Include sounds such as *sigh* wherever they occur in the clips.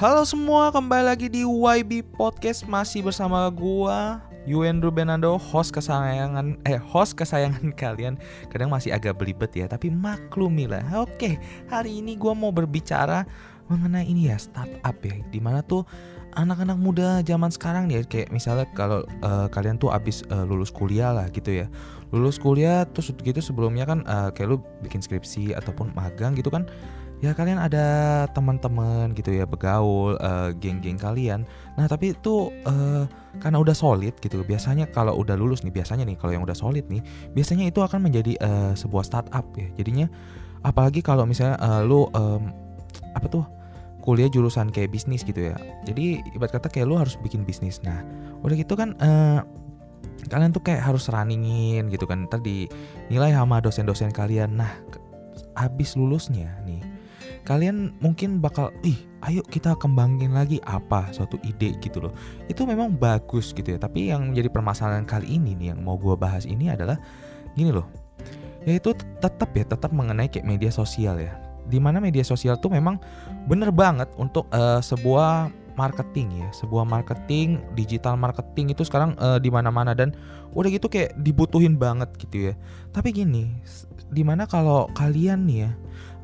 Halo semua, kembali lagi di YB Podcast masih bersama gua Yuen Rubenando, host kesayangan eh host kesayangan *laughs* kalian. Kadang masih agak belibet ya, tapi maklumilah. Oke, hari ini gua mau berbicara mengenai ini ya startup ya, di mana tuh anak-anak muda zaman sekarang nih kayak misalnya kalau uh, kalian tuh abis uh, lulus kuliah lah gitu ya lulus kuliah terus gitu sebelumnya kan uh, kayak lu bikin skripsi ataupun magang gitu kan ya kalian ada teman-teman gitu ya begaul uh, geng-geng kalian. Nah tapi itu uh, karena udah solid gitu biasanya kalau udah lulus nih biasanya nih kalau yang udah solid nih biasanya itu akan menjadi uh, sebuah startup ya. Jadinya apalagi kalau misalnya uh, lu um, apa tuh kuliah jurusan kayak bisnis gitu ya. Jadi ibarat kata kayak lu harus bikin bisnis. Nah udah gitu kan uh, kalian tuh kayak harus runningin gitu kan. Tadi nilai sama dosen-dosen kalian. Nah habis lulusnya nih kalian mungkin bakal ih ayo kita kembangin lagi apa suatu ide gitu loh. Itu memang bagus gitu ya. Tapi yang menjadi permasalahan kali ini nih yang mau gue bahas ini adalah gini loh. Yaitu tetap ya tetap mengenai kayak media sosial ya. Di mana media sosial tuh memang bener banget untuk uh, sebuah marketing ya. Sebuah marketing digital marketing itu sekarang uh, di mana-mana dan udah gitu kayak dibutuhin banget gitu ya. Tapi gini di mana kalau kalian nih ya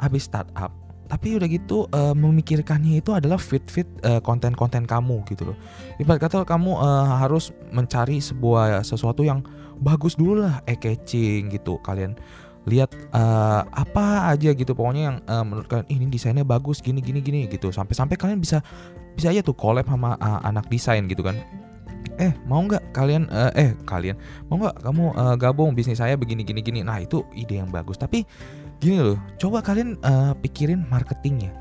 habis startup tapi udah gitu uh, memikirkannya itu adalah fit-fit uh, konten-konten kamu gitu loh. Ibarat kata kamu uh, harus mencari sebuah sesuatu yang bagus dulu lah, eh catching gitu. Kalian lihat uh, apa aja gitu pokoknya yang uh, menurut kalian ini desainnya bagus gini gini gini gitu. Sampai-sampai kalian bisa bisa aja tuh collab sama uh, anak desain gitu kan. Eh mau nggak kalian uh, eh kalian mau nggak kamu uh, gabung bisnis saya begini gini gini. Nah itu ide yang bagus tapi gini loh coba kalian uh, pikirin marketingnya.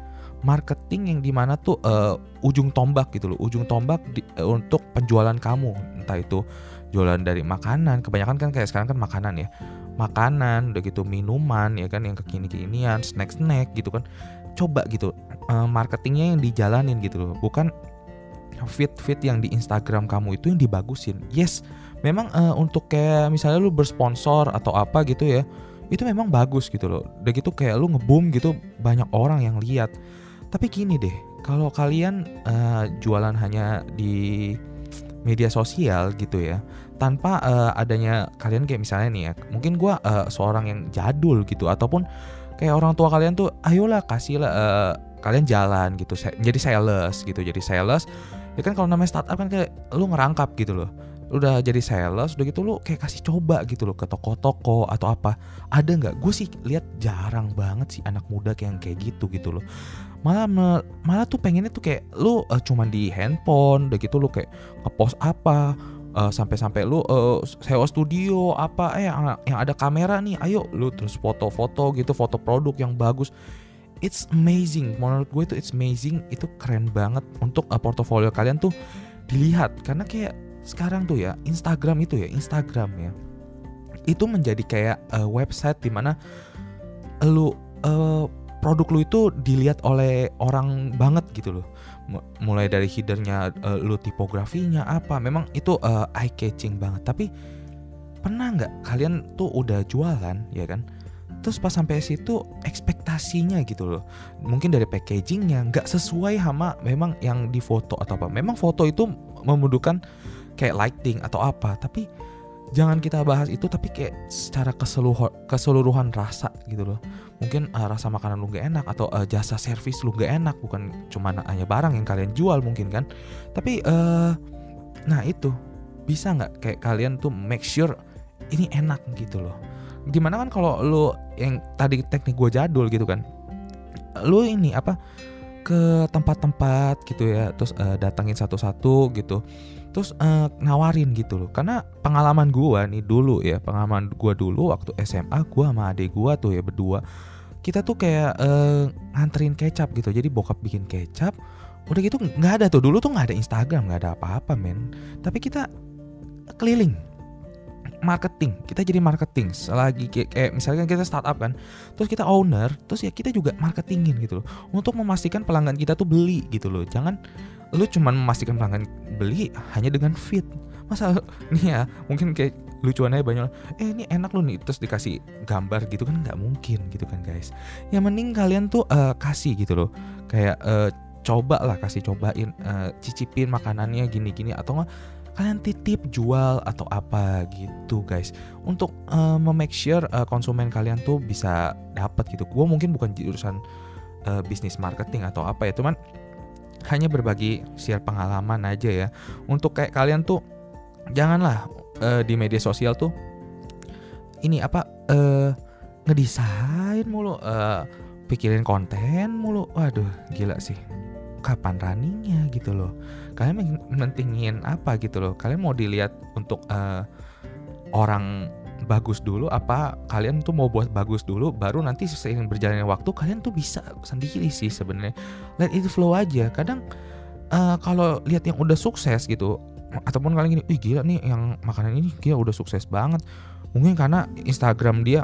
Marketing yang di mana tuh uh, ujung tombak gitu loh ujung tombak di, uh, untuk penjualan kamu. Entah itu jualan dari makanan kebanyakan kan kayak sekarang kan makanan ya. Makanan udah gitu minuman ya kan yang kekini kekinian snack snack gitu kan. Coba gitu uh, marketingnya yang dijalanin gitu loh. Bukan fit fit yang di Instagram kamu itu yang dibagusin. Yes memang uh, untuk kayak misalnya lu bersponsor atau apa gitu ya itu memang bagus gitu loh. Udah gitu kayak lu ngeboom gitu banyak orang yang lihat. Tapi gini deh kalau kalian uh, jualan hanya di media sosial gitu ya tanpa uh, adanya kalian kayak misalnya nih ya mungkin gue uh, seorang yang jadul gitu ataupun kayak orang tua kalian tuh ayolah kasihlah uh, kalian jalan gitu. Jadi sales gitu jadi sales. Ya kan kalau namanya startup kan kayak lu ngerangkap gitu loh udah jadi sales udah gitu lu kayak kasih coba gitu loh ke toko-toko atau apa. Ada nggak? Gue sih lihat jarang banget sih anak muda kayak yang kayak gitu gitu loh. Malah malah tuh pengennya tuh kayak lu uh, cuman di handphone udah gitu lu kayak ngepost apa uh, sampai-sampai lu uh, sewa studio apa eh yang, yang ada kamera nih ayo lu terus foto-foto gitu foto produk yang bagus. It's amazing menurut gue itu it's amazing itu keren banget untuk uh, portofolio kalian tuh dilihat. Karena kayak sekarang tuh ya Instagram itu ya Instagram ya. Itu menjadi kayak uh, website di mana lu uh, produk lu itu dilihat oleh orang banget gitu loh. Mulai dari headernya uh, lu tipografinya apa memang itu uh, eye catching banget. Tapi pernah nggak kalian tuh udah jualan ya kan? Terus pas sampai situ ekspektasinya gitu loh. Mungkin dari packagingnya nggak sesuai sama memang yang di foto atau apa. Memang foto itu membutuhkan kayak lighting atau apa tapi jangan kita bahas itu tapi kayak secara keseluruhan keseluruhan rasa gitu loh. Mungkin uh, rasa makanan lu gak enak atau uh, jasa servis lu gak enak bukan cuma hanya barang yang kalian jual mungkin kan. Tapi uh, nah itu bisa nggak kayak kalian tuh make sure ini enak gitu loh. Di mana kan kalau lu yang tadi teknik gue jadul gitu kan lu ini apa ke tempat-tempat gitu ya terus uh, datangin satu-satu gitu terus uh, nawarin gitu loh. Karena pengalaman gua nih dulu ya pengalaman gua dulu waktu SMA gua sama adik gua tuh ya berdua kita tuh kayak uh, nganterin kecap gitu. Jadi bokap bikin kecap udah gitu nggak ada tuh. Dulu tuh nggak ada Instagram nggak ada apa-apa men. Tapi kita keliling marketing. Kita jadi marketing selagi kayak, kayak misalnya kita startup kan terus kita owner terus ya kita juga marketingin gitu loh. Untuk memastikan pelanggan kita tuh beli gitu loh. Jangan lu cuman memastikan pelanggan beli hanya dengan fit masa *laughs* nih ya mungkin kayak lucuannya banyak. Eh ini enak lu nih terus dikasih gambar gitu kan nggak mungkin gitu kan guys. Yang mending kalian tuh uh, kasih gitu loh. Kayak uh, coba lah kasih cobain uh, cicipin makanannya gini-gini atau enggak kalian titip jual atau apa gitu guys. Untuk uh, memake sure uh, konsumen kalian tuh bisa dapat gitu. Gue mungkin bukan jurusan uh, bisnis marketing atau apa ya cuman hanya berbagi share pengalaman aja ya. Untuk kayak kalian tuh janganlah uh, di media sosial tuh ini apa uh, ngedesain mulu uh, pikirin konten mulu. Waduh gila sih kapan runningnya gitu loh kalian mentingin apa gitu loh kalian mau dilihat untuk uh, orang bagus dulu apa kalian tuh mau buat bagus dulu baru nanti seiring berjalannya waktu kalian tuh bisa sendiri sih sebenarnya let it flow aja kadang uh, kalau lihat yang udah sukses gitu ataupun kalian gini, wih gila nih yang makanan ini gila udah sukses banget. Mungkin karena Instagram dia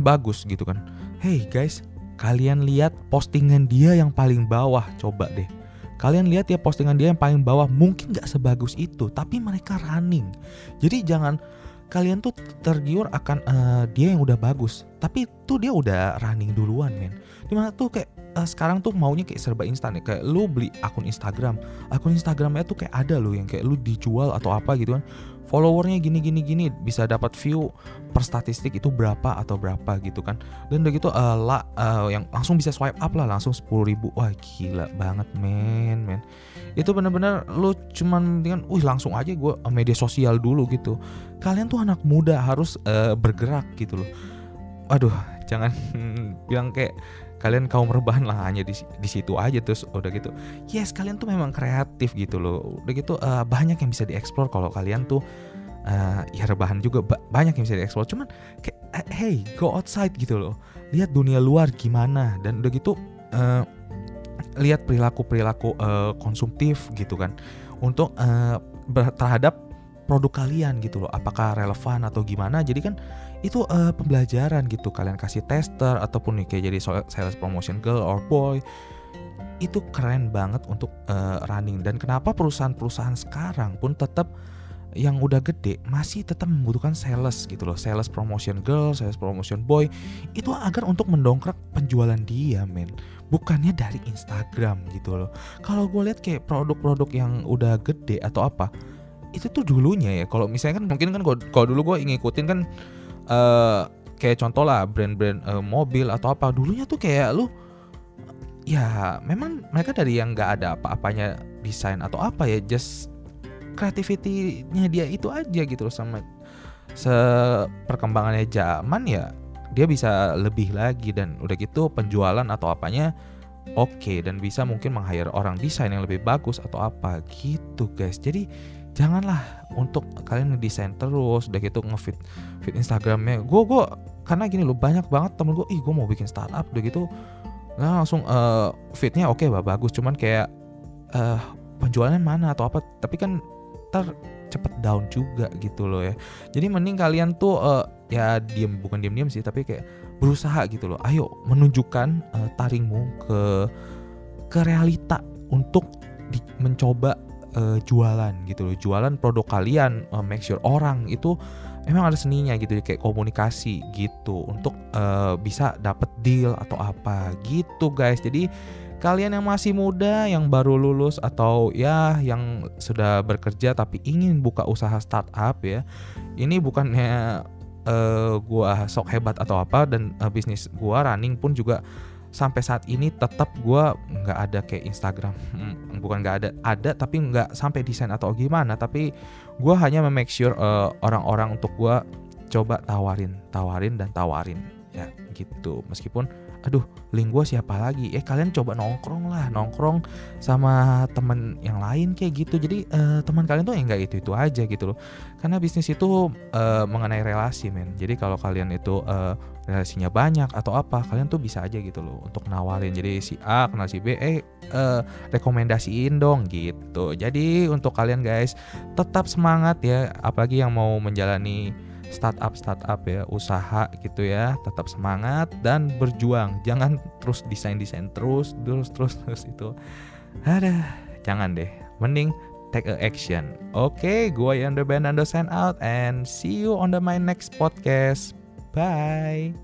bagus gitu kan. Hey guys, Kalian lihat postingan dia yang paling bawah, coba deh. Kalian lihat ya postingan dia yang paling bawah mungkin gak sebagus itu, tapi mereka running. Jadi jangan kalian tuh tergiur akan uh, dia yang udah bagus, tapi tuh dia udah running duluan, men. Di mana tuh kayak uh, sekarang tuh maunya kayak serba instan ya, kayak lu beli akun Instagram, akun Instagramnya tuh kayak ada loh yang kayak lu dijual atau apa gitu kan. Followernya gini gini gini. Bisa dapat view per statistik itu berapa atau berapa gitu kan. Dan udah gitu uh, la, uh, yang langsung bisa swipe up lah. Langsung sepuluh ribu. Wah gila banget men men. Itu bener-bener lu cuman dengan wih langsung aja gue uh, media sosial dulu gitu. Kalian tuh anak muda harus uh, bergerak gitu loh. Aduh jangan *laughs* bilang kayak kalian kaum rebahan lah hanya di, di situ aja terus udah gitu yes kalian tuh memang kreatif gitu loh. Udah gitu uh, banyak yang bisa dieksplor. Kalau kalian tuh uh, ya rebahan juga ba banyak yang bisa dieksplor. Cuman kayak eh, hey go outside gitu loh. Lihat dunia luar gimana. Dan udah gitu uh, lihat perilaku perilaku uh, konsumtif gitu kan. Untuk uh, terhadap produk kalian gitu loh. Apakah relevan atau gimana? Jadi kan itu uh, pembelajaran gitu. Kalian kasih tester ataupun nih kayak jadi sales promotion girl or boy. Itu keren banget untuk uh, running. Dan kenapa perusahaan-perusahaan sekarang pun tetap yang udah gede masih tetap membutuhkan sales gitu loh. Sales promotion girl sales promotion boy. Itu agar untuk mendongkrak penjualan dia men. Bukannya dari Instagram gitu loh. Kalau gue lihat kayak produk-produk yang udah gede atau apa itu tuh dulunya ya. Kalau misalnya kan mungkin kan kalau dulu gue ngikutin kan uh, kayak contoh lah brand-brand uh, mobil atau apa. Dulunya tuh kayak lu ya memang mereka dari yang nggak ada apa-apanya desain atau apa ya just creativity-nya dia itu aja gitu loh. Sama seperkembangannya zaman ya dia bisa lebih lagi dan udah gitu penjualan atau apanya oke. Okay, dan bisa mungkin meng-hire orang desain yang lebih bagus atau apa gitu guys. Jadi janganlah untuk kalian ngedesain terus udah gitu ngefit fit Instagramnya. Gue gue karena gini loh banyak banget temen gue ih gue mau bikin startup udah gitu. Nah langsung uh, fitnya oke okay, bagus. Cuman kayak uh, penjualannya mana atau apa tapi kan ter cepet down juga gitu loh ya. Jadi mending kalian tuh uh, ya diem bukan diem diem sih tapi kayak berusaha gitu loh. Ayo menunjukkan uh, taringmu ke ke realita untuk di, mencoba uh, jualan gitu loh. Jualan produk kalian uh, make sure orang itu emang ada seninya gitu kayak komunikasi gitu untuk uh, bisa dapet deal atau apa gitu guys. Jadi kalian yang masih muda yang baru lulus atau ya yang sudah bekerja tapi ingin buka usaha startup ya ini bukannya uh, gua sok hebat atau apa dan uh, bisnis gua running pun juga sampai saat ini tetap gue nggak ada kayak Instagram. Hmm, bukan nggak ada ada tapi nggak sampai desain atau gimana tapi gue hanya memake sure uh, orang-orang untuk gue coba tawarin tawarin dan tawarin. Ya gitu. Meskipun aduh link gue siapa lagi? Eh kalian coba nongkrong lah nongkrong sama temen yang lain kayak gitu. Jadi uh, teman kalian tuh enggak itu itu aja gitu loh. Karena bisnis itu uh, mengenai relasi men. Jadi kalau kalian itu uh, relasinya banyak atau apa kalian tuh bisa aja gitu loh untuk nawarin jadi si A kenal si B eh uh, rekomendasiin dong gitu. Jadi untuk kalian guys tetap semangat ya apalagi yang mau menjalani startup startup ya usaha gitu ya tetap semangat dan berjuang. Jangan terus desain desain terus terus terus terus itu. Ada jangan deh. Mending take a action. Oke okay, gue yang the band and sign out and see you on the my next podcast. Bye